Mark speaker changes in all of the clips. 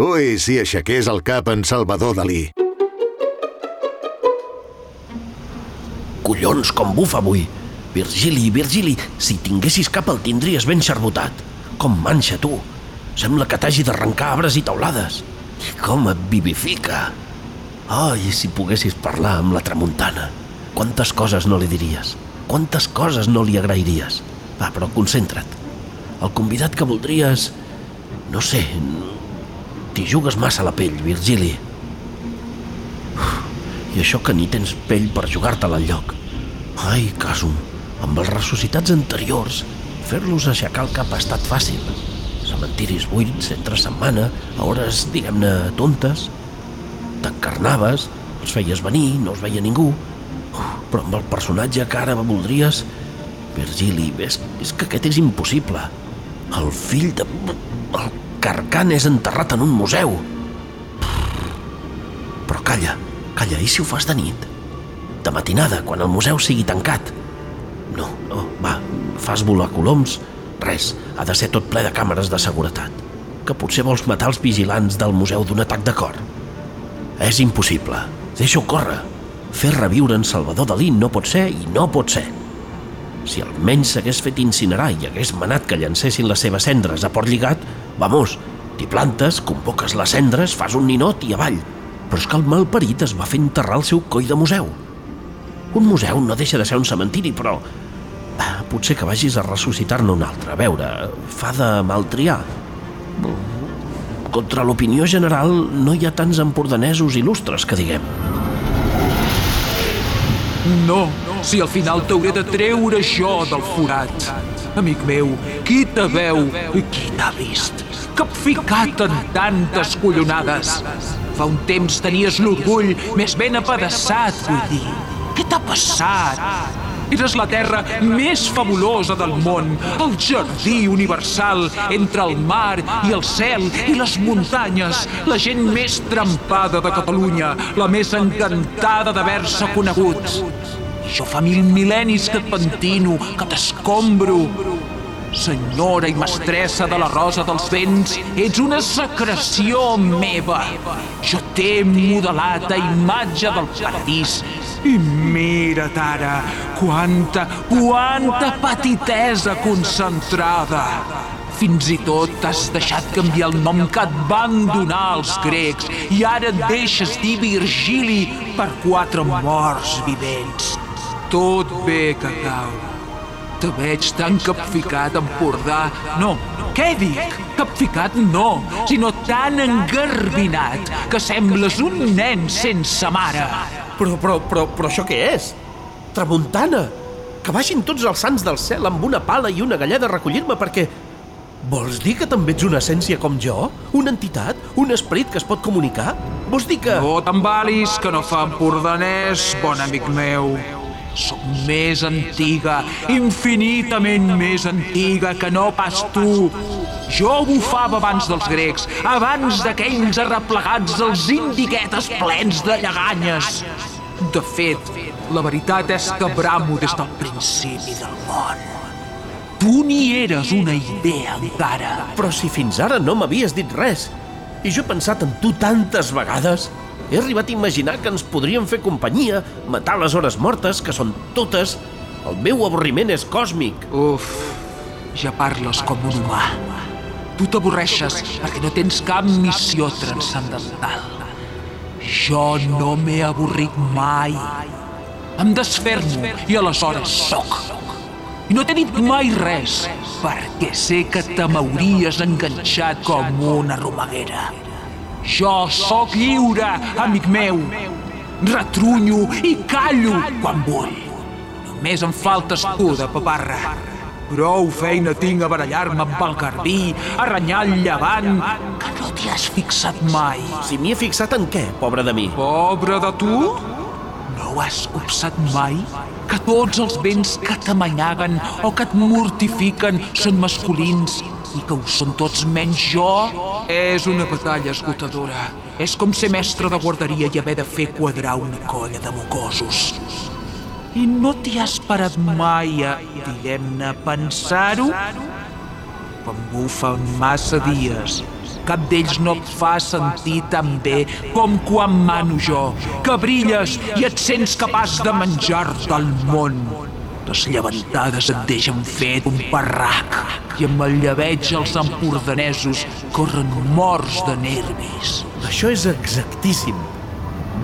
Speaker 1: Ui, si aixequés el cap en Salvador Dalí.
Speaker 2: Collons, com bufa avui. Virgili, Virgili, si tinguessis cap el tindries ben xarbotat. Com manxa, tu. Sembla que t'hagi d'arrencar arbres i teulades. I com et vivifica. Ai, si poguessis parlar amb la tramuntana. Quantes coses no li diries. Quantes coses no li agrairies. Va, però concentra't. El convidat que voldries... No sé, t'hi jugues massa la pell, Virgili. I això que ni tens pell per jugar-te-la lloc. Ai, Casum, amb els ressuscitats anteriors, fer-los aixecar el cap ha estat fàcil. Cementiris buits, entre setmana, a hores, diguem-ne, tontes. T'encarnaves, els feies venir, no els veia ningú. Però amb el personatge que ara voldries... Virgili, és, és que aquest és impossible. El fill de... El Carcan és enterrat en un museu. Però calla, calla, i si ho fas de nit? De matinada, quan el museu sigui tancat. No, no, va, fas volar coloms. Res, ha de ser tot ple de càmeres de seguretat. Que potser vols matar els vigilants del museu d'un atac de cor. És impossible. Deixa-ho córrer. Fer reviure en Salvador Dalí no pot ser i no pot ser. Si almenys s'hagués fet incinerar i hagués manat que llancessin les seves cendres a Port Lligat, vamos, t'hi plantes, convoques les cendres, fas un ninot i avall. Però és que el malparit es va fer enterrar el seu coll de museu. Un museu no deixa de ser un cementiri, però... Ah, potser que vagis a ressuscitar-ne un altre. A veure, fa de maltriar. Contra l'opinió general no hi ha tants empordanesos il·lustres que diguem.
Speaker 3: No, si al final t'hauré de treure jo del forat. Amic meu, qui te veu i qui t'ha vist? Capficat en tantes collonades. Fa un temps tenies l'orgull més ben apedaçat, vull dir. Què t'ha passat? Eres la terra més fabulosa del món, el jardí universal entre el mar i el cel i les muntanyes, la gent més trempada de Catalunya, la més encantada d'haver-se conegut. Jo fa mil mil·lennis que et pentino, que t'escombro. Senyora i mestressa de la rosa dels vents, ets una secreció meva. Jo t'he modelat a imatge del paradís i mira't ara, quanta, quanta petitesa concentrada. Fins i tot t'has deixat canviar el nom que et van donar els grecs i ara et deixes dir Virgili per quatre morts vivents. Tot bé, Cacau. Te veig tan capficat, Empordà. No, què dic? Capficat no, sinó tan engarbinat que sembles un nen sense mare.
Speaker 2: Però, però, però, però això què és? Tramuntana! Que vagin tots els sants del cel amb una pala i una galleda a recollir-me perquè... Vols dir que també ets una essència com jo? Una entitat? Un esperit que es pot comunicar? Vols dir que...
Speaker 3: No t'embalis, que no fa empordanès, bon amic meu. Soc més antiga, infinitament més antiga que no pas tu. Jo bufava abans dels grecs, abans d'aquells arreplegats els indiquetes plens de lleganyes. De fet, la veritat és que bramo des del principi del món. Tu ni eres una idea encara.
Speaker 2: Però si fins ara no m'havies dit res. I jo he pensat en tu tantes vegades. He arribat a imaginar que ens podrien fer companyia, matar les hores mortes, que són totes. El meu avorriment és còsmic.
Speaker 3: Uf, ja parles com un humà. Tu t'avorreixes perquè no tens cap missió transcendental. Jo no m'he avorrit mai. Em desfermo i aleshores soc. I no t'he dit mai res, perquè sé que te m'hauries enganxat com una romaguera. Jo sóc lliure, amic meu. Retrunyo i callo quan vull. Només em faltes tu de paparra. Prou feina tinc a barallar-me amb el garbí, a renyar el llevant, que no t'hi has fixat mai.
Speaker 2: Si m'hi he fixat en què, pobre de mi?
Speaker 3: Pobre de tu? No ho has copsat mai? Que tots els béns que t'amanyaguen o que et mortifiquen són masculins i que ho són tots menys jo? És una batalla esgotadora. És com ser mestre de guarderia i haver de fer quadrar una colla de mocosos. I no t'hi has parat mai a, diguem-ne, pensar-ho? Quan bufen massa dies Cap d'ells no et fa sentir tan bé com quan mano jo, que brilles i et sents capaç de menjar-te el món. Les llevantades et deixen fet un parrac i amb el lleveig els empordanesos corren morts de nervis.
Speaker 2: Això és exactíssim.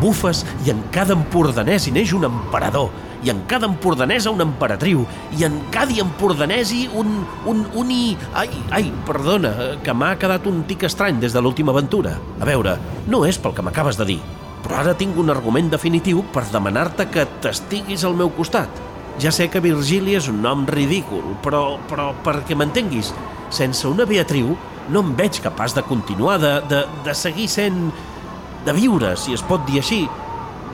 Speaker 2: Bufes i en cada empordanès hi neix un emperador, i en cada empordanesa una emperatriu, i en cada empordanesi un... un... un i... Ai, ai, perdona, que m'ha quedat un tic estrany des de l'última aventura. A veure, no és pel que m'acabes de dir, però ara tinc un argument definitiu per demanar-te que t'estiguis al meu costat. Ja sé que Virgili és un nom ridícul, però, però perquè m'entenguis, sense una Beatriu no em veig capaç de continuar, de, de, de seguir sent... de viure, si es pot dir així.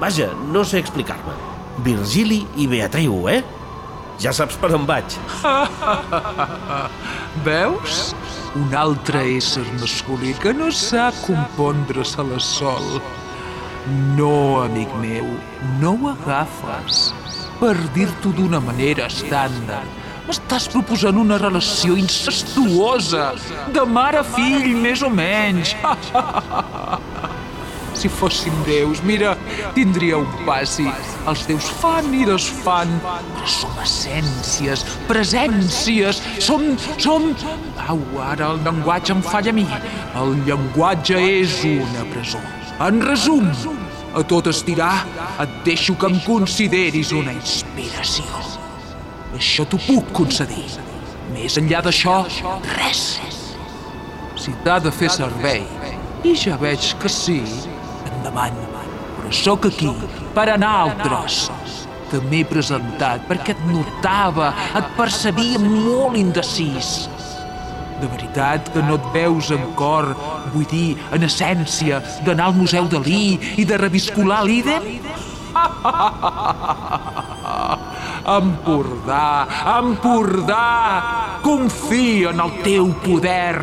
Speaker 2: Vaja, no sé explicar-me. Virgili i Beatriu, eh? Ja saps per on vaig.
Speaker 3: Veus? Un altre ésser masculí que no sap compondre's a la sol. No, amic meu, no ho agafes. Per dir-t'ho d'una manera estàndard, m'estàs proposant una relació incestuosa, de mare a fill, més o menys. si fossin déus, mira, tindria un passi. Els déus fan i desfan, però som essències, presències, som... som... Au, ara el llenguatge em falla a mi. El llenguatge és una presó. En resum, a tot estirar, et deixo que em consideris una inspiració. Això t'ho puc concedir. Més enllà d'això, res. Si t'ha de fer servei, i ja veig que sí, endavant. Però sóc aquí per anar altres. Te m'he presentat perquè et notava, et percebia molt indecis. De veritat que no et veus en cor, vull dir, en essència, d'anar al Museu Dalí i de reviscolar l'Iden? Empordà, Empordà, confia en el teu poder.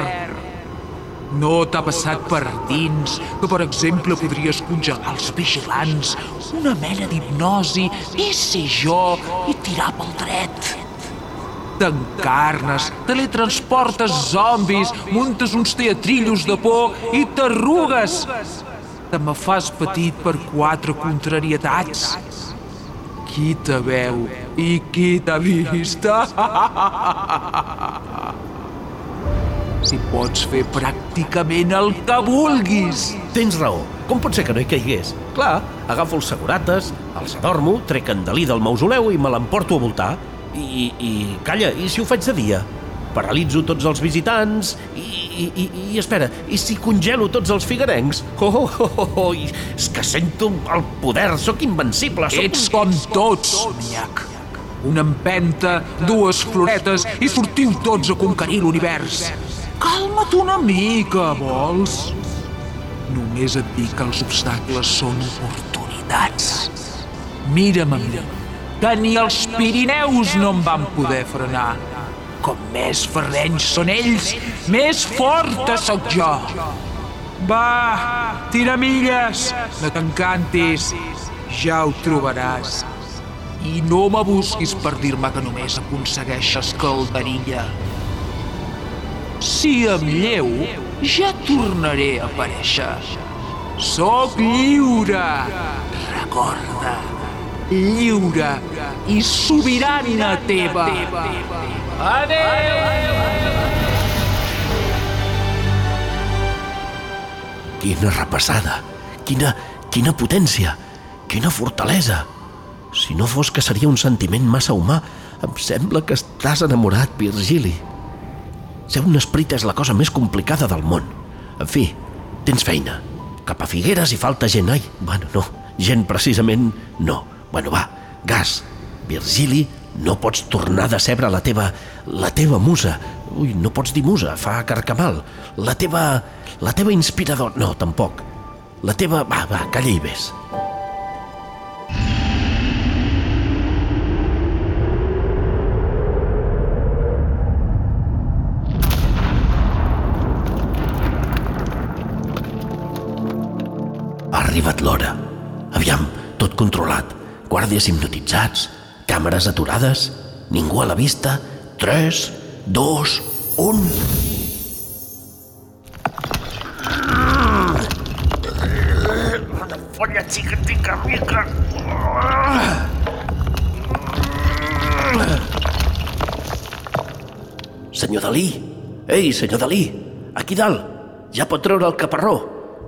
Speaker 3: No t'ha passat per dins que, per exemple, podries congelar els vigilants, una mena d'hipnosi, i ser jo, i tirar pel dret. T'encarnes, teletransportes zombis, muntes uns teatrillos de por i t'arrugues. Te me fas petit per quatre contrarietats. Qui te veu i qui t'ha vist? si pots fer pràcticament el que vulguis.
Speaker 2: Tens raó. Com pot ser que no hi caigués? Clar, agafo els segurates, els adormo, trec en Dalí del mausoleu i me l'emporto a voltar. I, i, calla, i si ho faig de dia? Paralitzo tots els visitants i, i, i, i espera, i si congelo tots els figuerencs? Oh, oh, oh, oh, oh i és que sento el poder, sóc invencible, sóc...
Speaker 3: Ets com tots, Miak. Una empenta, dues floretes i sortiu tots a conquerir l'univers. Calma't una mica, vols? Només et dic que els obstacles són oportunitats. Mira'm a mi, que ni els Pirineus no em van poder frenar. Com més ferrenys són ells, més forta sóc jo. Va, tira milles, no t'encantis, ja ho trobaràs. I no me busquis per dir-me que només aconsegueixes calderilla. Si em lleu, ja tornaré a aparèixer. Soc lliure, recorda, lliure i sobirana teva.
Speaker 2: Quina repassada! Quina, quina potència! Quina fortalesa! Si no fos que seria un sentiment massa humà, em sembla que estàs enamorat, Virgili. Ser un esprit és la cosa més complicada del món. En fi, tens feina. Cap a Figueres hi falta gent, ai? Bueno, no. Gent precisament no. Bueno, va, gas. Virgili, no pots tornar a decebre la teva... la teva musa. Ui, no pots dir musa, fa carcamal. La teva... la teva inspirador... No, tampoc. La teva... Va, va, calla i ves. Ha arribat l'hora. Aviam, tot controlat guàrdies hipnotitzats, càmeres aturades, ningú a la vista, 3, 2, 1... Olla xica, xica, mica... Senyor Dalí! Ei, senyor Dalí! Aquí dalt! Ja pot treure el caparró!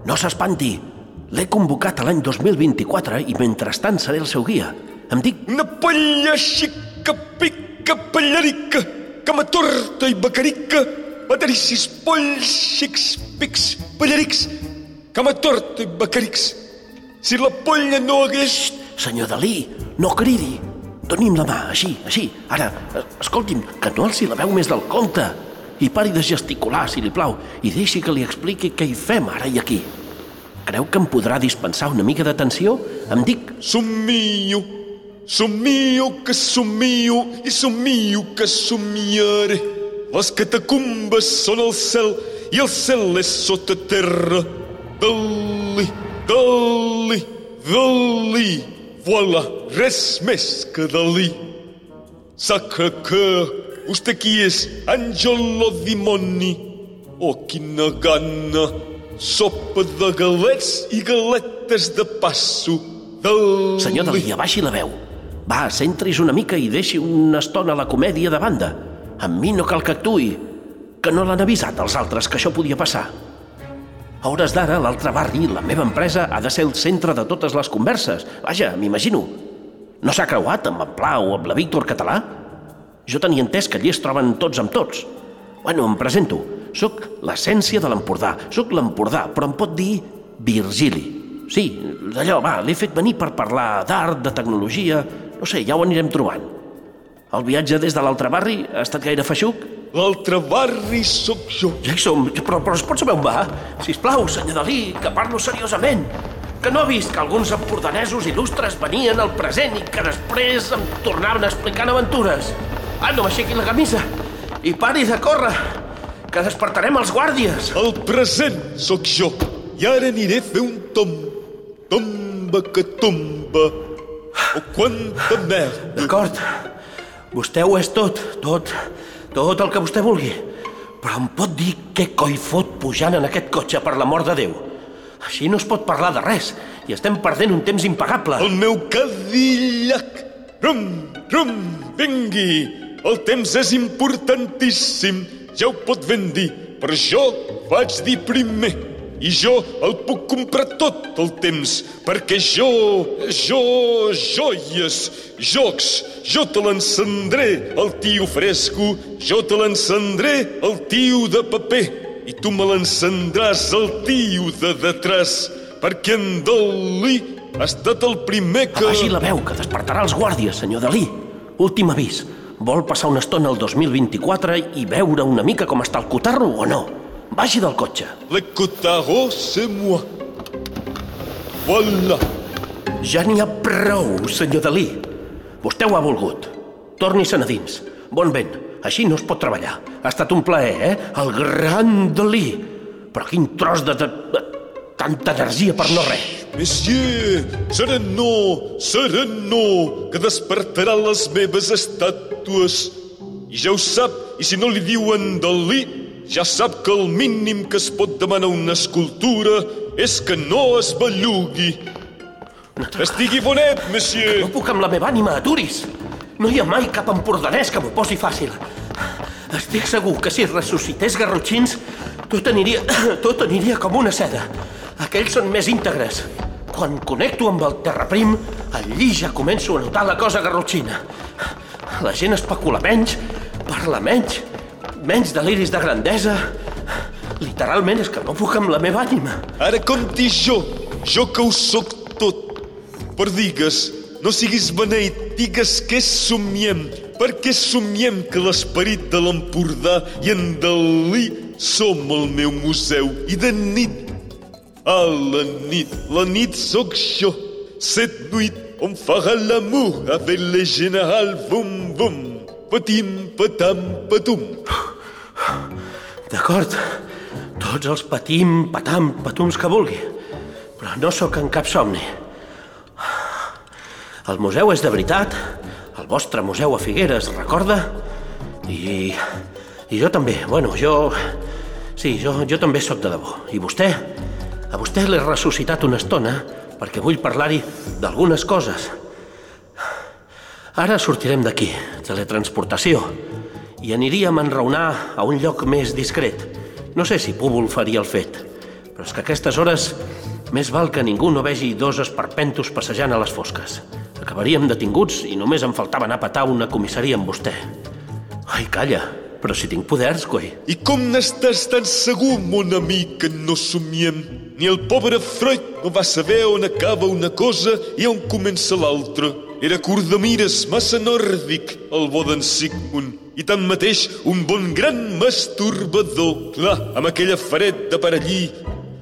Speaker 2: No s'espanti! L'he convocat a l'any 2024 i mentrestant seré el seu guia. Em dic...
Speaker 4: Una polla xica, pica, pallarica, cama torta i becarica, batericis, polls, xics, pics, pallarics, cama torta i becarics. Si la polla no hagués...
Speaker 2: Senyor Dalí, no cridi! Doni'm la mà, així, així. Ara, eh, escolti'm, que no alci la veu més del compte. I pari de gesticular, si li plau, i deixi que li expliqui què hi fem ara i aquí. Creu que em podrà dispensar una mica d'atenció? Em dic...
Speaker 4: Somio, somio que somio i somio que somiaré. Les catacumbes són el cel i el cel és sota terra. Dalí, Dalí, Dalí, voilà, res més que Dalí. Sacre que vostè qui és, àngel o dimoni? Oh, quina gana! Sopa de galets i galetes de passo. Dalí.
Speaker 2: Senyor Dalí, abaixi la veu. Va, centri's una mica i deixi una estona la comèdia de banda. Amb mi no cal que actui, que no l'han avisat els altres que això podia passar. A hores d'ara, l'altre barri, la meva empresa, ha de ser el centre de totes les converses. Vaja, m'imagino. No s'ha creuat amb el Pla o amb la Víctor Català? Jo tenia entès que allí es troben tots amb tots. Bueno, em presento. Soc l'essència de l'Empordà. Soc l'Empordà, però em pot dir Virgili. Sí, d'allò, va, l'he fet venir per parlar d'art, de tecnologia... No sé, ja ho anirem trobant. El viatge des de l'altre barri ha estat gaire feixuc?
Speaker 4: L'altre barri sóc jo.
Speaker 2: Ja hi som, però, però es pot saber on va? Sisplau, senyor Dalí, que parlo seriosament. Que no ha vist que alguns empordanesos il·lustres venien al present i que després em tornaven explicant aventures? Ah, no m'aixequi la camisa i pari de córrer, que despertarem els guàrdies.
Speaker 4: El present sóc jo. I ara aniré a fer un tom. Tomba que tomba. Oh, quanta merda.
Speaker 2: D'acord, vostè ho és tot, tot, tot el que vostè vulgui. Però em pot dir què coi fot pujant en aquest cotxe, per l'amor de Déu? Així no es pot parlar de res i estem perdent un temps impagable.
Speaker 4: El meu Cadillac. Rum, rum, vingui. El temps és importantíssim. Ja ho pot ben dir, però jo vaig dir primer. I jo el puc comprar tot el temps, perquè jo, jo, joies, jocs, jo te l'encendré, el tio fresco, jo te l'encendré, el tio de paper, i tu me l'encendràs, el tio de detrás, perquè en Dalí ha estat el primer que...
Speaker 2: Abaixi la veu, que despertarà els guàrdies, senyor Dalí. Últim avís. Vol passar una estona al 2024 i veure una mica com està el cotarro o no? Baixi del cotxe.
Speaker 4: Le cotaro, c'est moi. Voilà.
Speaker 2: Ja n'hi ha prou, senyor Dalí. Vostè ho ha volgut. Torni-se'n a dins. Bon vent. Així no es pot treballar. Ha estat un plaer, eh? El gran Dalí. Però quin tros de, de tanta energia per no res.
Speaker 4: Monsieur, serenó, serenó, que despertarà les meves estàtues. I ja ho sap, i si no li diuen Dalí, ja sap que el mínim que es pot demanar una escultura és que no es bellugui. Estigui bonet, monsieur.
Speaker 2: No puc amb la meva ànima, aturis. No hi ha mai cap empordanès que m'ho posi fàcil. Estic segur que si ressuscités garrotxins, tot aniria, tot aniria com una seda. Aquells són més íntegres. Quan connecto amb el terraprim, allí ja començo a notar la cosa garrotxina. La gent especula menys, parla menys, menys deliris de grandesa. Literalment és que no puc amb la meva ànima.
Speaker 4: Ara compti jo, jo que ho sóc tot. Però digues, no siguis beneit, digues què somiem, perquè somiem que l'esperit de l'Empordà i en Dalí som el meu museu i de nit a la nit, la nit sóc jo. Cette nuit, on fera l'amour avec le général Vum Vum. Patim, patam, patum.
Speaker 2: D'acord, tots els patim, patam, patums que vulgui, però no sóc en cap somni. El museu és de veritat, el vostre museu a Figueres, recorda? I, i jo també, bueno, jo... Sí, jo, jo també sóc de debò. I vostè? A vostè l'he ressuscitat una estona perquè vull parlar-hi d'algunes coses. Ara sortirem d'aquí, teletransportació, i aniríem a enraonar a un lloc més discret. No sé si Púbol faria el fet, però és que a aquestes hores més val que ningú no vegi dos esperpentos passejant a les fosques. Acabaríem detinguts i només em faltava anar a petar una comissaria amb vostè. Ai, calla, però si tinc poders, coi.
Speaker 4: I com n'estàs tan segur, mon amic, que no somiem? Ni el pobre Freud no va saber on acaba una cosa i on comença l'altra. Era curt de mires, massa nòrdic, el bo d'en Sigmund. I tanmateix, un bon gran masturbador. Clar, amb aquella faret de parellí,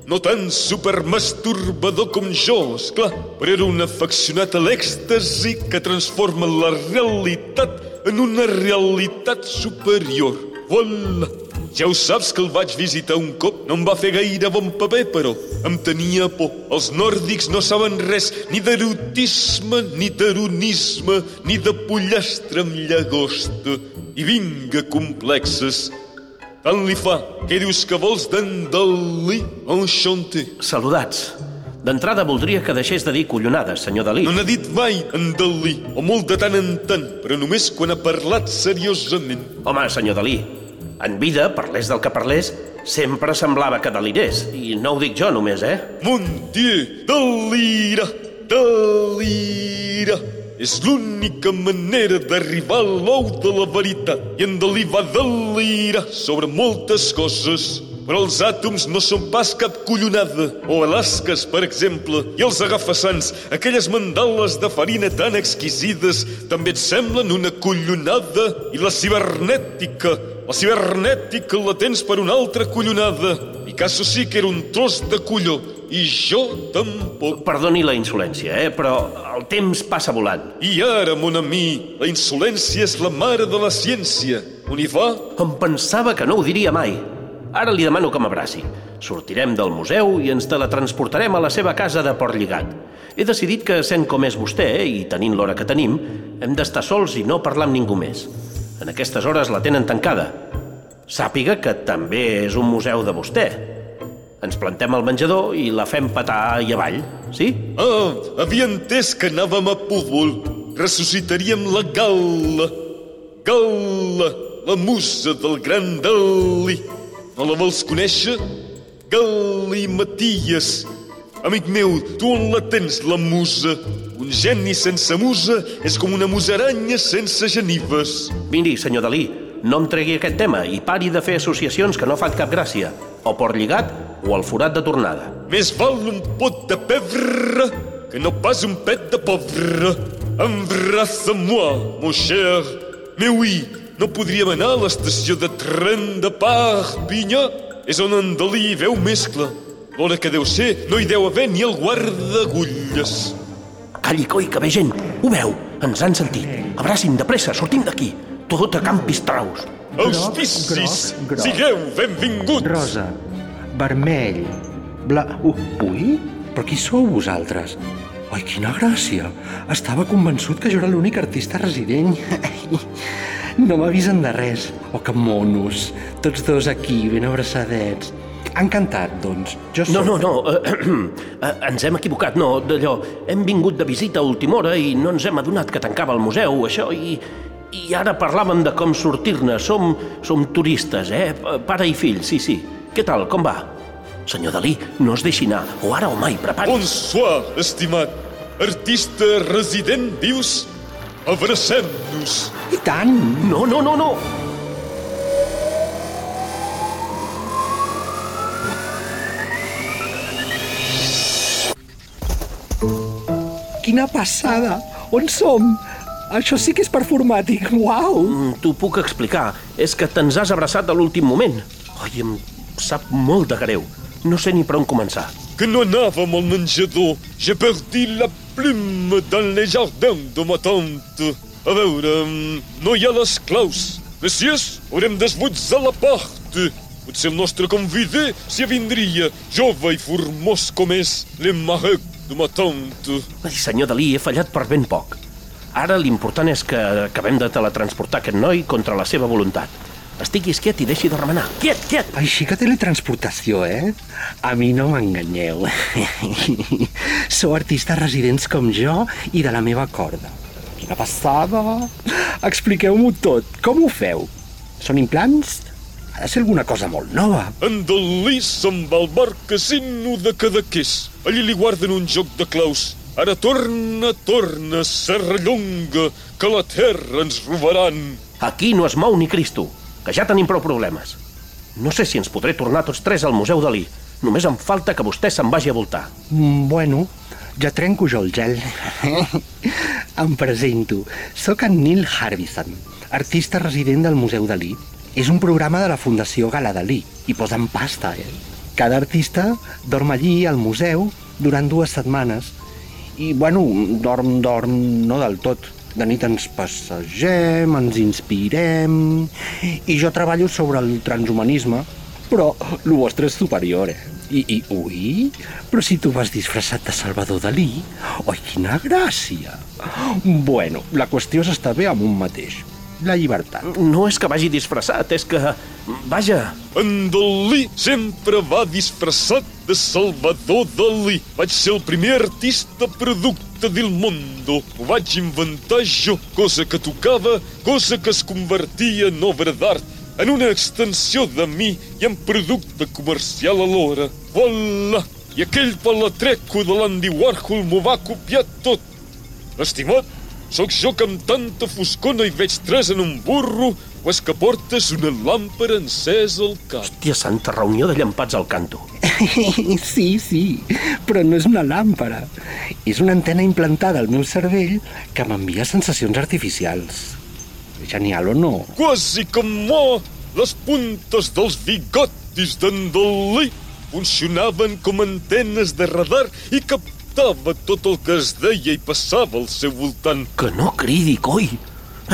Speaker 4: no tan supermasturbador com jo, és clar, però era un afeccionat a l'èxtasi que transforma la realitat en una realitat superior. Voilà! Ja ho saps que el vaig visitar un cop. No em va fer gaire bon paper, però em tenia por. Els nòrdics no saben res ni d'erotisme, ni d'aronisme, ni de pollastre amb llagosta. I vinga, complexes. Tant li fa. Què dius que vols d'en Dalí? Enchanté.
Speaker 2: Saludats. D'entrada voldria que deixés de dir collonades, senyor Dalí.
Speaker 4: No n'ha dit mai en Dalí, o molt de tant en tant, però només quan ha parlat seriosament.
Speaker 2: Home, senyor Dalí, en vida, parlés del que parlés, sempre semblava que delirés. I no ho dic jo només, eh?
Speaker 4: Mon Dieu, delira, delira. És l'única manera d'arribar a l'ou de la veritat. I en Dalí va delirar sobre moltes coses. Però els àtoms no són pas cap collonada. O Alasques, per exemple, i els agafassans, aquelles mandales de farina tan exquisides, també et semblen una collonada. I la cibernètica, la cibernètica la tens per una altra collonada. Picasso sí que era un tros de colló, i jo tampoc.
Speaker 2: Perdoni la insolència, eh? però el temps passa volant.
Speaker 4: I ara, mon ami, la insolència és la mare de la ciència. On hi va?
Speaker 2: Em pensava que no ho diria mai. Ara li demano que m'abraci. Sortirem del museu i ens teletransportarem a la seva casa de Port Lligat. He decidit que, sent com és vostè, i tenint l'hora que tenim, hem d'estar sols i no parlar amb ningú més. En aquestes hores la tenen tancada. Sàpiga que també és un museu de vostè. Ens plantem al menjador i la fem petar i avall, sí?
Speaker 4: Ah, havia entès que anàvem a Púbol. Ressuscitaríem la Galla. Galla, la musa del gran Dalí. No la vols conèixer? Gali Maties. Amic meu, tu on la tens, la musa? Un geni sense musa és com una musaranya sense genives.
Speaker 2: Miri, senyor Dalí, no em tregui aquest tema i pari de fer associacions que no fan cap gràcia. O Port Lligat o el forat de tornada.
Speaker 4: Més val un pot de pebre que no pas un pet de pobre. Embrasse-moi, mon cher. Mais oui, no podríem anar a l'estació de tren de Perpinyà? És on en Dalí veu mescla. L'hora que deu ser, no hi deu haver ni el guardagulles.
Speaker 2: Calli, coi, que ve gent. Ho veu? Ens han sentit. Abracin de pressa, sortim d'aquí. Tot a Camp Pistraus.
Speaker 4: Auspicis, sigueu benvinguts.
Speaker 5: Rosa, vermell, bla... Uh, ui, però qui sou vosaltres? Ai, quina gràcia! Estava convençut que jo era l'únic artista resident. No m'avisen de res. Oh, que monos. Tots dos aquí, ben abraçadets. Encantat, doncs. Jo soc...
Speaker 2: No, no, no. eh, eh, ens hem equivocat, no, d'allò. Hem vingut de visita a última hora i no ens hem adonat que tancava el museu, això, i... I ara parlàvem de com sortir-ne. Som, som turistes, eh? Pare i fill, sí, sí. Què tal, com va? Senyor Dalí, no es deixi anar. O ara o mai, prepari.
Speaker 4: Bonsoir, estimat. Artista resident, dius? Abracem-nos.
Speaker 5: I tant!
Speaker 2: No, no, no, no.
Speaker 5: Quina passada! On som? Això sí que és performàtic. Uau!
Speaker 2: Mm, T'ho puc explicar. És que te'ns has abraçat a l'últim moment. Ai, em sap molt de greu. No sé ni per on començar.
Speaker 4: Que no anàvem al menjador. J'ai perdu la plume dans les jardins de ma tante. A veure, mm, no hi ha les claus. Messieurs, haurem d'esbutzar la porta. Potser el nostre convidat s'hi vindria, jove i formós com és l'emmarec de ma tante.
Speaker 2: Ai, senyor Dalí, he fallat per ben poc. Ara l'important és que acabem de teletransportar aquest noi contra la seva voluntat. Estiguis quiet i deixi de remenar. Quiet, quiet!
Speaker 5: Així que teletransportació, eh? A mi no m'enganyeu. Sou artistes residents com jo i de la meva corda. Quina passada! Expliqueu-m'ho tot. Com ho feu? Són implants? Ha de ser alguna cosa molt nova.
Speaker 4: En Dalí se'n va al bar casino de Cadaqués. Allí li guarden un joc de claus. Ara torna, torna, serra llonga, que la terra ens robaran.
Speaker 2: Aquí no es mou ni Cristo, que ja tenim prou problemes. No sé si ens podré tornar tots tres al Museu Dalí. Només em falta que vostè se'n vagi a voltar.
Speaker 5: Mm, Bueno, ja trenco jo el gel. em presento. Soc en Neil Harbison, artista resident del Museu Dalí. És un programa de la Fundació Gala Dalí i posen pasta, eh? Cada artista dorm allí, al museu, durant dues setmanes. I, bueno, dorm, dorm no del tot. De nit ens passegem, ens inspirem... I jo treballo sobre el transhumanisme, però el vostre és superior, eh? I, i, ui, però si tu vas disfressat de Salvador Dalí, oi, quina gràcia! Bueno, la qüestió és estar bé amb un mateix. La llibertat.
Speaker 2: No és que vagi disfressat, és que... Vaja,
Speaker 4: En Dalí sempre va disfressat de Salvador Dalí. Vaig ser el primer artista producte del mundo. Vaig inventar jo, cosa que tocava, cosa que es convertia en obra d'art, en una extensió de mi i en producte comercial alhora. Voilà! I aquell palatreco de l'Andy Warhol m'ho va copiar tot. Estimat, sóc jo que amb tanta foscona hi veig tres en un burro o és que portes una làmpara encesa al cap?
Speaker 2: hòstia santa, reunió de llampats al canto.
Speaker 5: sí, sí, però no és una làmpara. És una antena implantada al meu cervell que m'envia sensacions artificials. Genial o no?
Speaker 4: Quasi com mo, les puntes dels bigotis d'en Dalí funcionaven com antenes de radar i captava tot el que es deia i passava al seu voltant.
Speaker 2: Que no cridi, coi!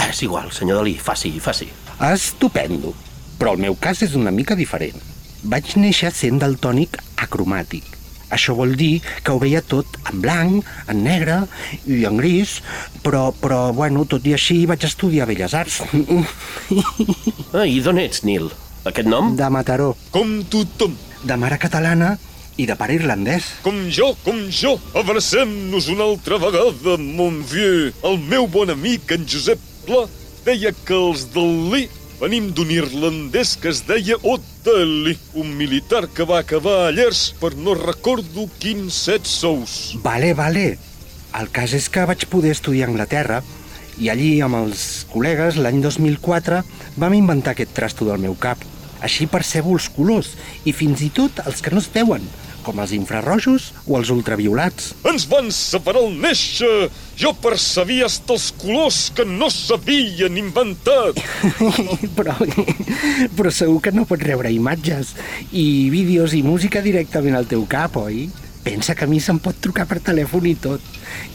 Speaker 2: És igual, senyor Dalí, faci, faci.
Speaker 5: Estupendo. Però el meu cas és una mica diferent. Vaig néixer sent daltònic acromàtic. Això vol dir que ho veia tot en blanc, en negre i en gris, però, però bueno, tot i així vaig estudiar Belles Arts.
Speaker 2: Ah, I d'on ets, Nil? Aquest nom?
Speaker 5: De Mataró,
Speaker 4: Com tothom,
Speaker 5: de mare catalana i de pare irlandès.
Speaker 4: com jo, com jo, abracem-nos una altra vegada, mon vieux. El meu bon amic, en Josep Pla, deia que els Dalí venim d'un irlandès que es deia Otelli, un militar que va acabar a Llers per no recordo quins set sous.
Speaker 5: Vale, vale. El cas és que vaig poder estudiar a Anglaterra i allí, amb els col·legues, l'any 2004, vam inventar aquest trasto del meu cap. Així percebo els colors i fins i tot els que no es veuen, com els infrarrojos o els ultraviolats.
Speaker 4: Ens van separar al néixer. Jo percebia hasta els colors que no s'havien inventat.
Speaker 5: però, però segur que no pots rebre imatges i vídeos i música directament al teu cap, oi? Pensa que a mi se'm pot trucar per telèfon i tot,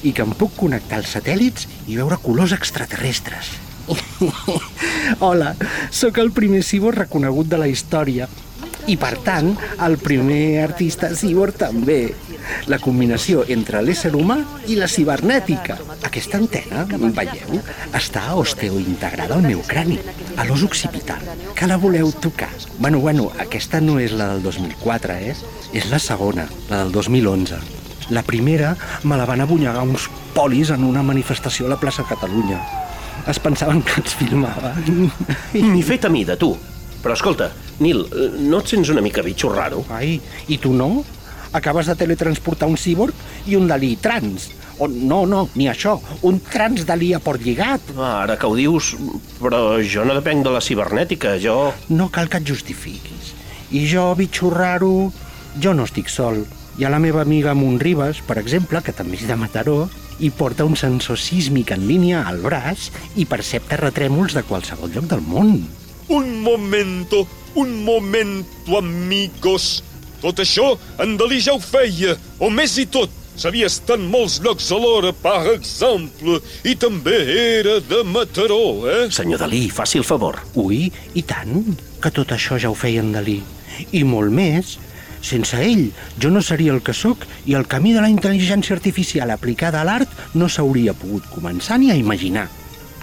Speaker 5: i que em puc connectar als satèl·lits i veure colors extraterrestres. Hola, sóc el primer cibor reconegut de la història i, per tant, el primer artista cibor també. La combinació entre l'ésser humà i la cibernètica. Aquesta antena, veieu, està osteointegrada al meu crani, a l'os occipital, que la voleu tocar. Bueno, bueno, aquesta no és la del 2004, eh? És la segona, la del 2011. La primera me la van abunyagar uns polis en una manifestació a la plaça Catalunya. Es pensaven que ens filmaven.
Speaker 2: Ni fet a mida, tu. Però escolta, Nil, eh, no et sents una mica bitxo raro?
Speaker 5: Ai, i tu no? Acabes de teletransportar un cíborg i un Dalí trans. O no, no, ni això. Un trans Dalí a port lligat.
Speaker 2: Ah, Ara que ho dius, però jo no depenc de la cibernètica, jo...
Speaker 5: No cal que et justifiquis. I jo, bitxo raro, jo no estic sol. Hi ha la meva amiga Montribes, per exemple, que també és de Mataró, i porta un sensor sísmic en línia al braç i percep terratrèmols de qualsevol lloc del món.
Speaker 4: Un momento, un momento, amigos. Tot això en Dalí ja ho feia, o més i tot. Sabia estar en molts llocs alhora, per exemple, i també era de Mataró, eh?
Speaker 2: Senyor Dalí, faci el favor.
Speaker 5: Ui, i tant, que tot això ja ho feien Dalí. I molt més, sense ell, jo no seria el que sóc i el camí de la intel·ligència artificial aplicada a l'art no s'hauria pogut començar ni a imaginar.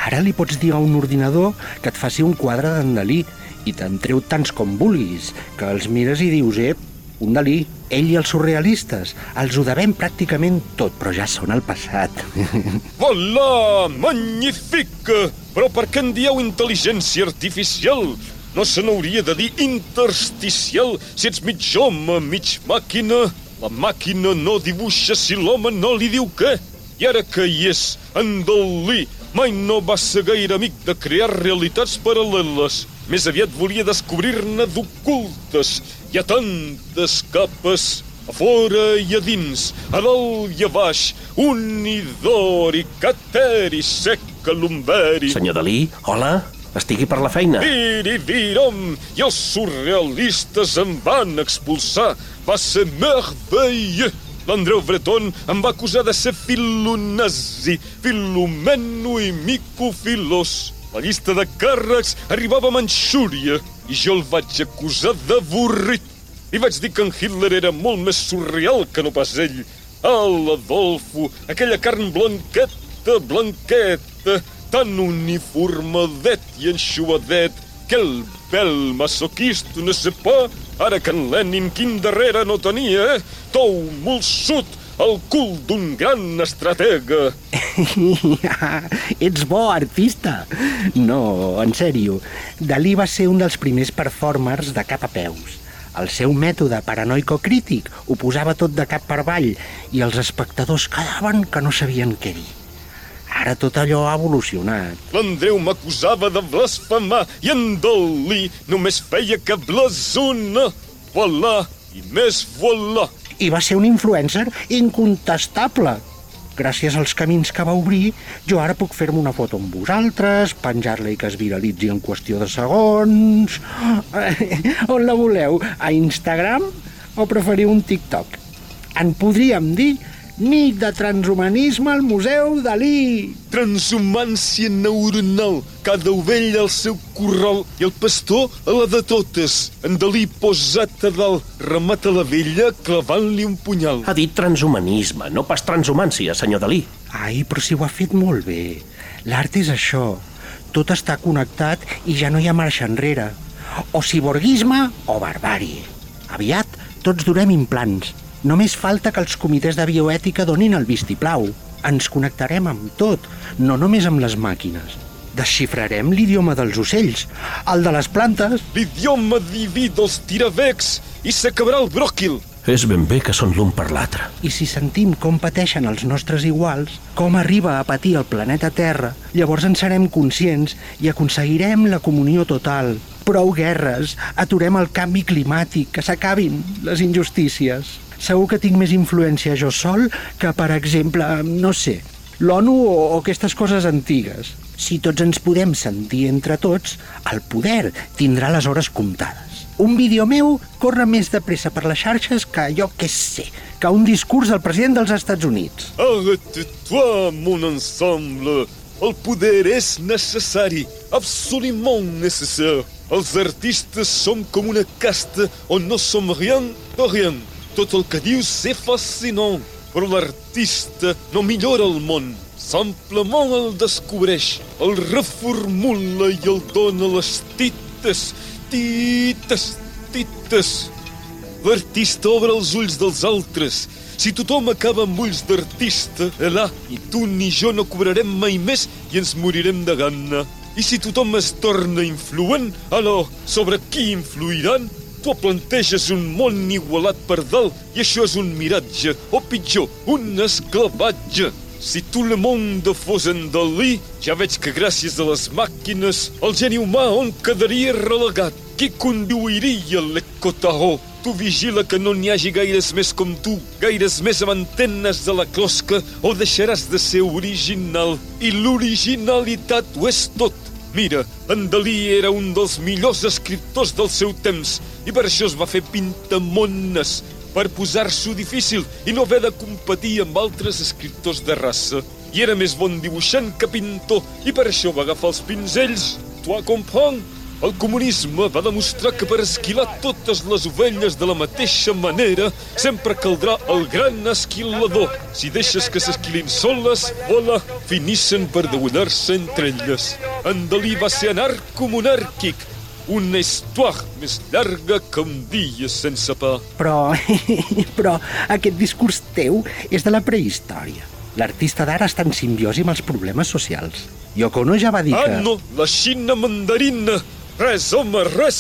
Speaker 5: Ara li pots dir a un ordinador que et faci un quadre d'en Dalí i te'n treu tants com vulguis, que els mires i dius, ep, un Dalí, ell i els surrealistes, els ho devem pràcticament tot, però ja són el passat.
Speaker 4: Voilà, magnífica! Però per què en dieu intel·ligència artificial? No se n'hauria de dir intersticial si ets mig home, mig màquina. La màquina no dibuixa si l'home no li diu què. I ara que hi és, en Dalí mai no va ser gaire amic de crear realitats paral·leles. Més aviat volia descobrir-ne d'ocultes. Hi ha tantes capes, a fora i a dins, a dalt i a baix, unidori, cateri, seca, lumberi...
Speaker 2: Senyor Dalí, hola? Estigui per la feina.
Speaker 4: Viri, virom, i els surrealistes em van expulsar. Va ser merveilleux. L'Andreu Breton em va acusar de ser filonazi, filomeno i micofilós. La llista de càrrecs arribava a Manxúria i jo el vaig acusar d'avorrit. I vaig dir que en Hitler era molt més surreal que no pas ell. Ah, l'Adolfo, aquella carn blanqueta, blanqueta, tan uniformadet i enxuadet, que el pèl masoquista, no sé pas, ara que en Lenin quin darrere no tenia? Tou molsut, el cul d'un gran estratega.
Speaker 5: Ets bo, artista. No, en sèrio. Dalí va ser un dels primers performers de cap a peus. El seu mètode paranoico-crític ho posava tot de cap per avall i els espectadors quedaven que no sabien què dir. Ara tot allò ha evolucionat.
Speaker 4: L'Andreu m'acusava de blasfemar i en Dalí només feia que blasona. Voilà, i més voilà.
Speaker 5: I va ser un influencer incontestable. Gràcies als camins que va obrir, jo ara puc fer-me una foto amb vosaltres, penjar-la i que es viralitzi en qüestió de segons... On la voleu? A Instagram o preferiu un TikTok? En podríem dir nit de transhumanisme al Museu Dalí.
Speaker 4: Transhumància neuronal, cada ovella al seu corral i el pastor a la de totes. En Dalí posat a dalt, remata la vella clavant-li un punyal.
Speaker 2: Ha dit transhumanisme, no pas transhumància, senyor Dalí.
Speaker 5: Ai, però si ho ha fet molt bé. L'art és això. Tot està connectat i ja no hi ha marxa enrere. O ciborguisme o barbàrie. Aviat tots durem implants. Només falta que els comitès de bioètica donin el vistiplau. Ens connectarem amb tot, no només amb les màquines. Desxifrarem l'idioma dels ocells, el de les plantes...
Speaker 4: L'idioma diví dels tiravecs i s'acabarà el bròquil.
Speaker 2: És ben bé que són l'un per l'altre.
Speaker 5: I si sentim com pateixen els nostres iguals, com arriba a patir el planeta Terra, llavors en serem conscients i aconseguirem la comunió total. Prou guerres, aturem el canvi climàtic, que s'acabin les injustícies. Segur que tinc més influència jo sol que, per exemple, no sé, l'ONU o, o aquestes coses antigues. Si tots ens podem sentir entre tots, el poder tindrà les hores comptades. Un vídeo meu corre més de pressa per les xarxes que jo què sé, que un discurs del president dels Estats Units.
Speaker 4: Arrête-toi, mon ensemble. El poder és necessari, absolument necessaire. Els artistes som com una casta on no som rien de rien. Tot el que dius és fascinant, però l'artista no millora el món. Simplement el descobreix, el reformula i el dona les tites, tites, tites. L'artista obre els ulls dels altres. Si tothom acaba amb ulls d'artista, allà, i tu ni jo no cobrarem mai més i ens morirem de gana. I si tothom es torna influent, alors, sobre qui influiran? Tu planteges un món igualat per dalt i això és un miratge, o pitjor, un esclavatge. Si tu le monde fos en Dalí, ja veig que gràcies a les màquines el geni humà on quedaria relegat. Qui conduiria l'Ecotahó? Tu vigila que no n'hi hagi gaires més com tu, gaires més amb antenes de la closca, o deixaràs de ser original. I l'originalitat ho és tot. Mira, en Dalí era un dels millors escriptors del seu temps i per això es va fer pintamones, per posar-s'ho difícil i no haver de competir amb altres escriptors de raça. I era més bon dibuixant que pintor i per això va agafar els pinzells. Tu a comprendre? El comunisme va demostrar que per esquilar totes les ovelles de la mateixa manera sempre caldrà el gran esquilador. Si deixes que s'esquilin soles, vola, finissin per degullar-se entre elles. En Dalí va ser anarcomonàrquic, una història més llarga que un dia sense pa.
Speaker 5: Però, però aquest discurs teu és de la prehistòria. L'artista d'ara està en simbiosi amb els problemes socials. Yoko Ono ja va dir que...
Speaker 4: Ah, no, la Xina mandarina. Res, home, res.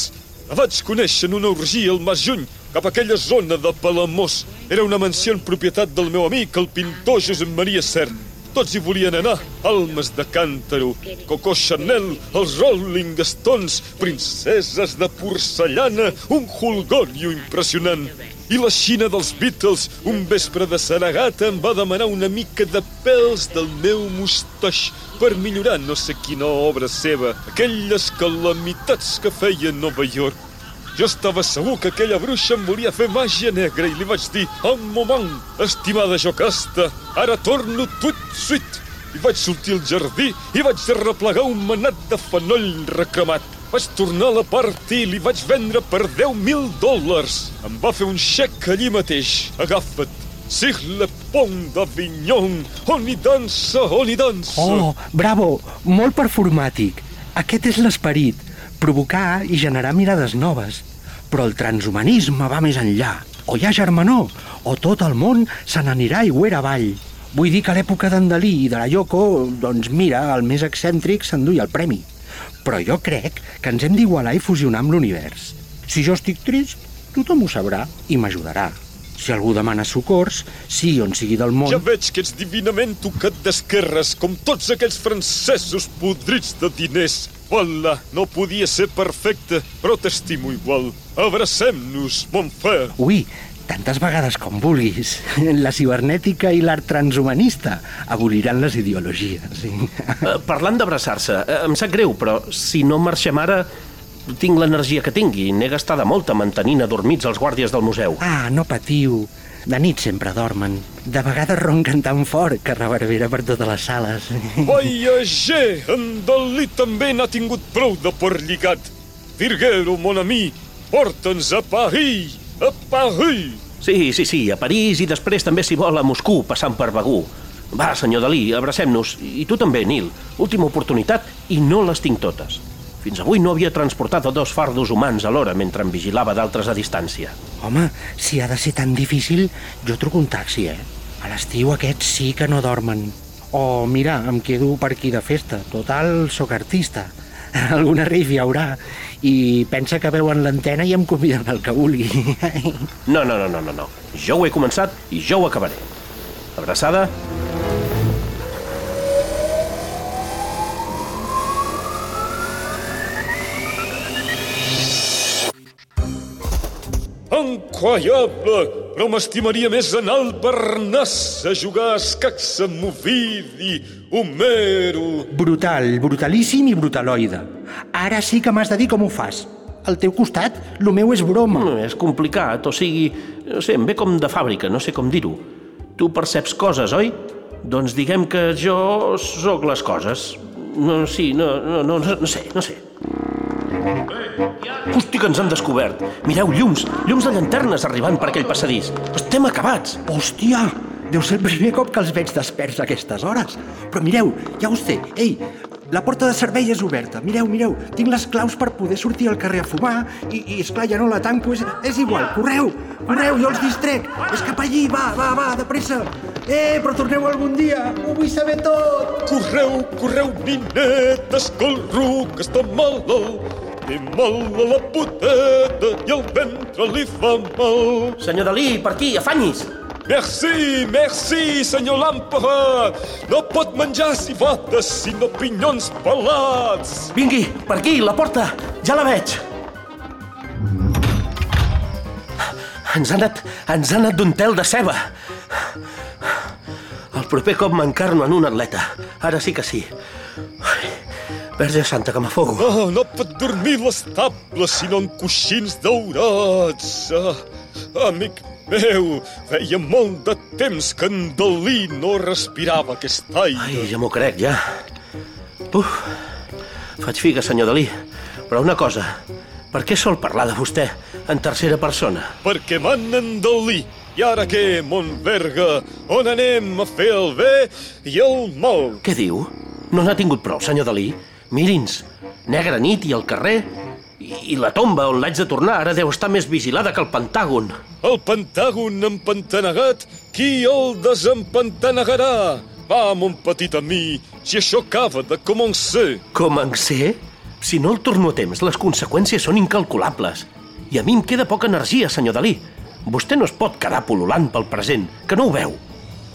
Speaker 4: La vaig conèixer en una orgia al Mas Juny, cap a aquella zona de Palamós. Era una mansió en propietat del meu amic, el pintor Josep Maria Cert. Tots hi volien anar. Almes de Càntaro, Coco Chanel, els Rolling Stones, princeses de porcellana, un holgorio impressionant. I la Xina dels Beatles, un vespre de Saragata, em va demanar una mica de pèls del meu mustaix per millorar no sé quina obra seva, aquelles calamitats que feia Nova York. Jo estava segur que aquella bruixa em volia fer màgia negra i li vaig dir un moment, estimada Jocasta, ara torno tot suit. I vaig sortir al jardí i vaig replegar un manat de fenoll recremat. Vaig tornar la party i li vaig vendre per 10.000 dòlars. Em va fer un xec allí mateix. Agafa't. Sur le pont d'Avignon, on hi dansa, on hi dansa.
Speaker 5: Oh, bravo! Molt performàtic. Aquest és l'esperit. Provocar i generar mirades noves. Però el transhumanisme va més enllà. O hi ha germanor, o tot el món se n'anirà i avall. Vull dir que a l'època d'en Dalí i de la Yoko, doncs mira, el més excèntric s'enduia el premi. Però jo crec que ens hem d'igualar i fusionar amb l'univers. Si jo estic trist, tothom ho sabrà i m'ajudarà. Si algú demana socors, sigui on sigui del món...
Speaker 4: Ja veig que ets divinament tocat d'esquerres, com tots aquells francesos podrits de diners. Hola, no podia ser perfecte, però t'estimo igual. Abracem-nos, mon frère.
Speaker 5: Ui, tantes vegades com vulguis. La cibernètica i l'art transhumanista aboliran les ideologies. Sí.
Speaker 2: Eh, parlant d'abraçar-se, eh, em sap greu, però si no marxem ara, tinc l'energia que tingui. N'he gastada molta mantenint adormits els guàrdies del museu.
Speaker 5: Ah, no patiu. De nit sempre dormen. De vegades ronquen tan fort que reverbera per totes les sales.
Speaker 4: Voyager, en Dalí també n'ha tingut prou de por lligat. Virguero, mon ami, porta'ns a Paris, a Paris.
Speaker 2: Sí, sí, sí, a París i després també si vol a Moscou, passant per Begú. Va, senyor Dalí, abracem-nos. I tu també, Nil. Última oportunitat i no les tinc totes. Fins avui no havia transportat a dos fardos humans alhora mentre em vigilava d'altres a distància.
Speaker 5: Home, si ha de ser tan difícil, jo truco un taxi, eh? A l'estiu aquests sí que no dormen. O, mira, em quedo per aquí de festa. Total, sóc artista. Alguna rave hi haurà. I pensa que veuen l'antena i em conviden al que vulgui.
Speaker 2: No, no, no, no, no, no. Jo ho he començat i jo ho acabaré. Abraçada?
Speaker 4: Incroyable! Però m'estimaria més anar al Bernàs a jugar a escacs amb Ovidi, Homero...
Speaker 5: Brutal, brutalíssim i brutaloide. Ara sí que m'has de dir com ho fas. Al teu costat, lo meu és broma.
Speaker 2: No, és complicat, o sigui, no sé, em ve com de fàbrica, no sé com dir-ho. Tu perceps coses, oi? Doncs diguem que jo sóc les coses. No, sí, no, no, no, no sé, no sé. Hosti, que ens han descobert. Mireu, llums, llums de llanternes arribant per aquell passadís. Estem acabats.
Speaker 5: Hòstia, deu ser el primer cop que els veig desperts a aquestes hores. Però mireu, ja us sé, ei, la porta de servei és oberta. Mireu, mireu, tinc les claus per poder sortir al carrer a fumar i, i esclar, ja no la tanco, és, és igual, correu, correu, jo els distrec. És cap allí, va, va, va, de pressa. Eh, però torneu algun dia, ho vull saber tot.
Speaker 4: Correu, correu, ninetes, que el ruc està malalt. Té mal a la puteta i el ventre li fa mal.
Speaker 2: Senyor Dalí, per aquí, afanyis.
Speaker 4: Merci, merci, senyor Làmpara. No pot menjar civates, sinó pinyons pelats.
Speaker 2: Vingui, per aquí, la porta. Ja la veig. Ens ha anat, ens ha anat d'un tel de ceba. El proper cop m'encarno en un atleta. Ara sí que sí. Ai, Verge Santa, que m'afogo.
Speaker 4: Oh, no pot dormir l'estable, sinó en coixins daurats. Ah, amic meu, feia molt de temps que en Dalí no respirava aquest aire.
Speaker 2: Ai, ja m'ho crec, ja. Uf, faig figa, senyor Dalí. Però una cosa, per què sol parlar de vostè en tercera persona?
Speaker 4: Perquè manen Dalí. I ara què, Montverga? On anem a fer el bé i el mal?
Speaker 2: Què diu? No n'ha tingut prou, senyor Dalí? Miri'ns, negra nit i al carrer. I, I la tomba on l'haig de tornar ara deu estar més vigilada que el Pentàgon.
Speaker 4: El Pentàgon empantanegat, qui el desempantanegarà? Va, mon petit ami, si això acaba de començar.
Speaker 2: Comencer? Si no el torno a temps, les conseqüències són incalculables. I a mi em queda poca energia, senyor Dalí. Vostè no es pot quedar pol·lulant pel present, que no ho veu.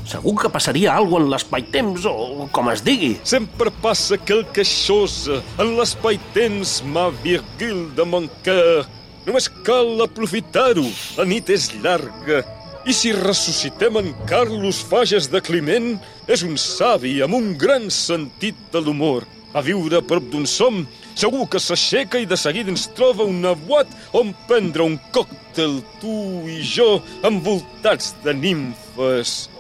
Speaker 2: Segur que passaria alguna en l'espai-temps o com es digui.
Speaker 4: Sempre passa quelque chose en l'espai-temps, ma Virgil de mon cœur. Només cal aprofitar-ho. La nit és llarga. I si ressuscitem en Carlos Fages de Climent, és un savi amb un gran sentit de l'humor. A viure a prop d'un som, segur que s'aixeca i de seguida ens troba una boat on prendre un còctel, tu i jo, envoltats de nimfes.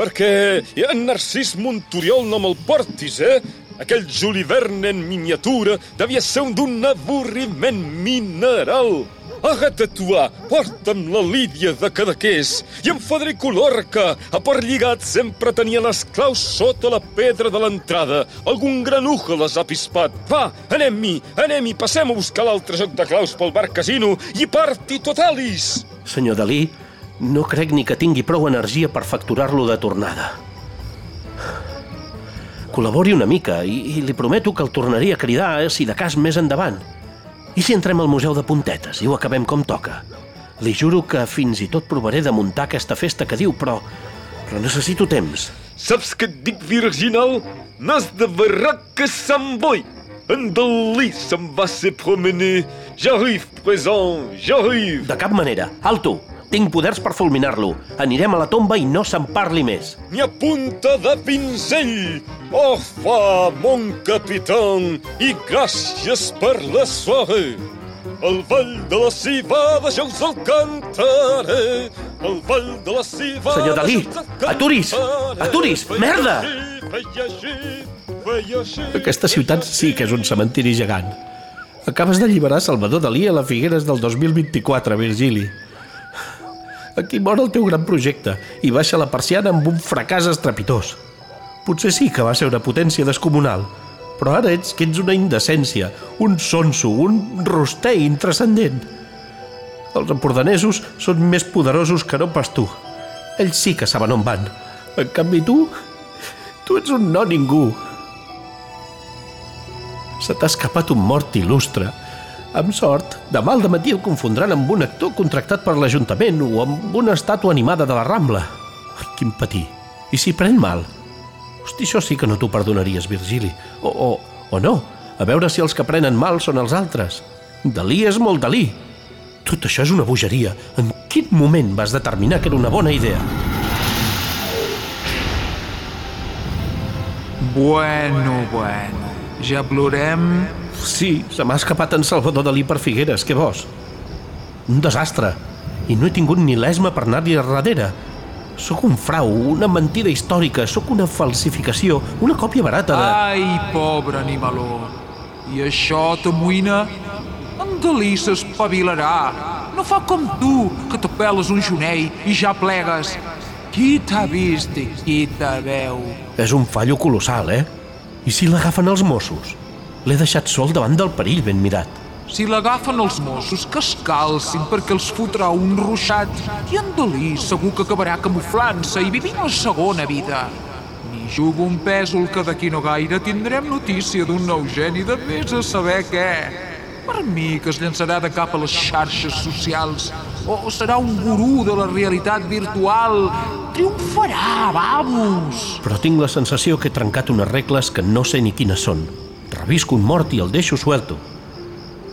Speaker 4: Perquè ha en Narcís Montoriol no me'l portis, eh? Aquell Juli Verne en miniatura devia ser un d'un avorriment mineral. Agata Tuà, porta'm la Lídia de Cadaqués i en Federico Lorca, a per lligat, sempre tenia les claus sota la pedra de l'entrada. Algun granuja les ha pispat. Va, anem-hi, anem-hi, passem a buscar l'altre joc de claus pel bar casino i parti totalis!
Speaker 2: Senyor Dalí, no crec ni que tingui prou energia per facturar-lo de tornada. Col·labori una mica i, i li prometo que el tornaré a cridar eh, si de cas més endavant. I si entrem al Museu de Puntetes i ho acabem com toca? Li juro que fins i tot provaré de muntar aquesta festa que diu, però... però necessito temps.
Speaker 4: Saps què et dic, Virginal? N'has de barrac que se'n voi. En Dalí se'n va se promener. J'arrive, présent, j'arrive.
Speaker 2: De cap manera. Alto! Tinc poders per fulminar-lo. Anirem a la tomba i no se'n parli més.
Speaker 4: Ni a punta de pinzell. Au revoir, mon capitán, i gràcies per la soirée. El ball de la civada ja us el cantaré. El ball de la civada...
Speaker 2: Senyor Dalí, aturis! Aturis! Merda!
Speaker 4: Feia així, feia així...
Speaker 2: Aquesta ciutat sí que és un cementiri gegant. Acabes d'alliberar Salvador Dalí a la Figueres del 2024, Virgili. Aquí mor el teu gran projecte i baixa la persiana amb un fracàs estrepitós. Potser sí que va ser una potència descomunal, però ara ets que ets una indecència, un sonso, un roster intrascendent. Els empordanesos són més poderosos que no pas tu. Ells sí que saben on van. En canvi tu... Tu ets un no ningú. Se t'ha escapat un mort il·lustre. Amb sort, demà al matí el confondran amb un actor contractat per l'Ajuntament o amb una estàtua animada de la Rambla. Ai, quin patí. I si pren mal? Hosti, això sí que no t'ho perdonaries, Virgili. O, o, o no. A veure si els que prenen mal són els altres. Dalí és molt Dalí. Tot això és una bogeria. En quin moment vas determinar que era una bona idea?
Speaker 3: Bueno, bueno. Ja plorem?
Speaker 2: Sí, se m'ha escapat en Salvador Dalí per Figueres, què vols? Un desastre. I no he tingut ni l'esma per anar-hi a darrere. Sóc un frau, una mentida històrica, sóc una falsificació, una còpia barata de...
Speaker 3: Ai, pobre animaló. I això t'amoïna? En Dalí s'espavilarà. No fa com tu, que te peles un jonell i ja plegues. Qui t'ha vist i qui te veu?
Speaker 2: És un fallo colossal, eh? I si l'agafen els Mossos? L'he deixat sol davant del perill ben mirat.
Speaker 3: Si l'agafen els Mossos, que es calcin perquè els fotrà un ruixat i en Dalí segur que acabarà camuflant-se i vivint la segona vida. Ni jugo un pèsol que d'aquí no gaire tindrem notícia d'un nou geni de vés a saber què. Per mi que es llançarà de cap a les xarxes socials o serà un gurú de la realitat virtual. Triomfarà, vamos!
Speaker 2: Però tinc la sensació que he trencat unes regles que no sé ni quines són. Revisco un mort i el deixo suelto.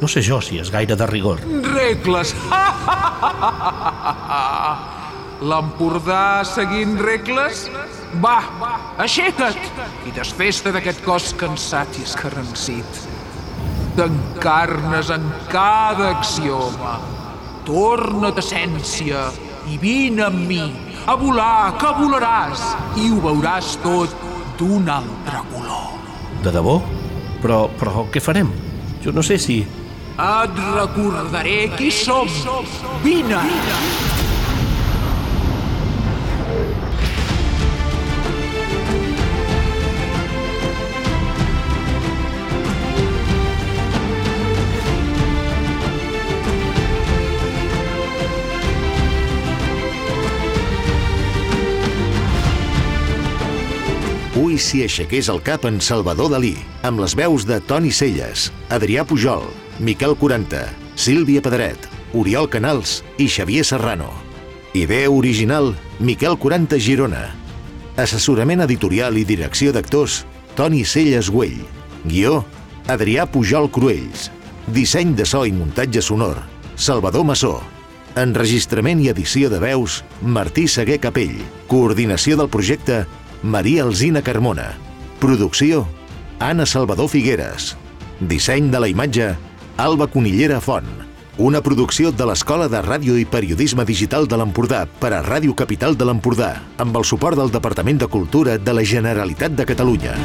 Speaker 2: No sé jo si és gaire de rigor.
Speaker 3: Regles! L'Empordà seguint regles? Va, aixeca't i desfesta d'aquest cos cansat i escarransit. T'encarnes en cada axioma. Torna't essència i vine amb mi a volar, que volaràs i ho veuràs tot d'un altre color.
Speaker 2: De debò? Però, però què farem? Jo no sé si...
Speaker 3: Et recordaré qui som. Vine!
Speaker 1: Ui si aixequés el cap en Salvador Dalí, amb les veus de Toni Celles, Adrià Pujol, Miquel Quaranta, Sílvia Pedret, Oriol Canals i Xavier Serrano. Idea original, Miquel Quaranta Girona. Assessorament editorial i direcció d'actors, Toni Celles Güell. Guió, Adrià Pujol Cruells. Disseny de so i muntatge sonor, Salvador Massó. Enregistrament i edició de veus, Martí Seguer Capell. Coordinació del projecte, Maria Alzina Carmona. Producció, Anna Salvador Figueres. Disseny de la imatge, Alba Conillera Font. Una producció de l'Escola de Ràdio i Periodisme Digital de l'Empordà per a Ràdio Capital de l'Empordà, amb el suport del Departament de Cultura de la Generalitat de Catalunya.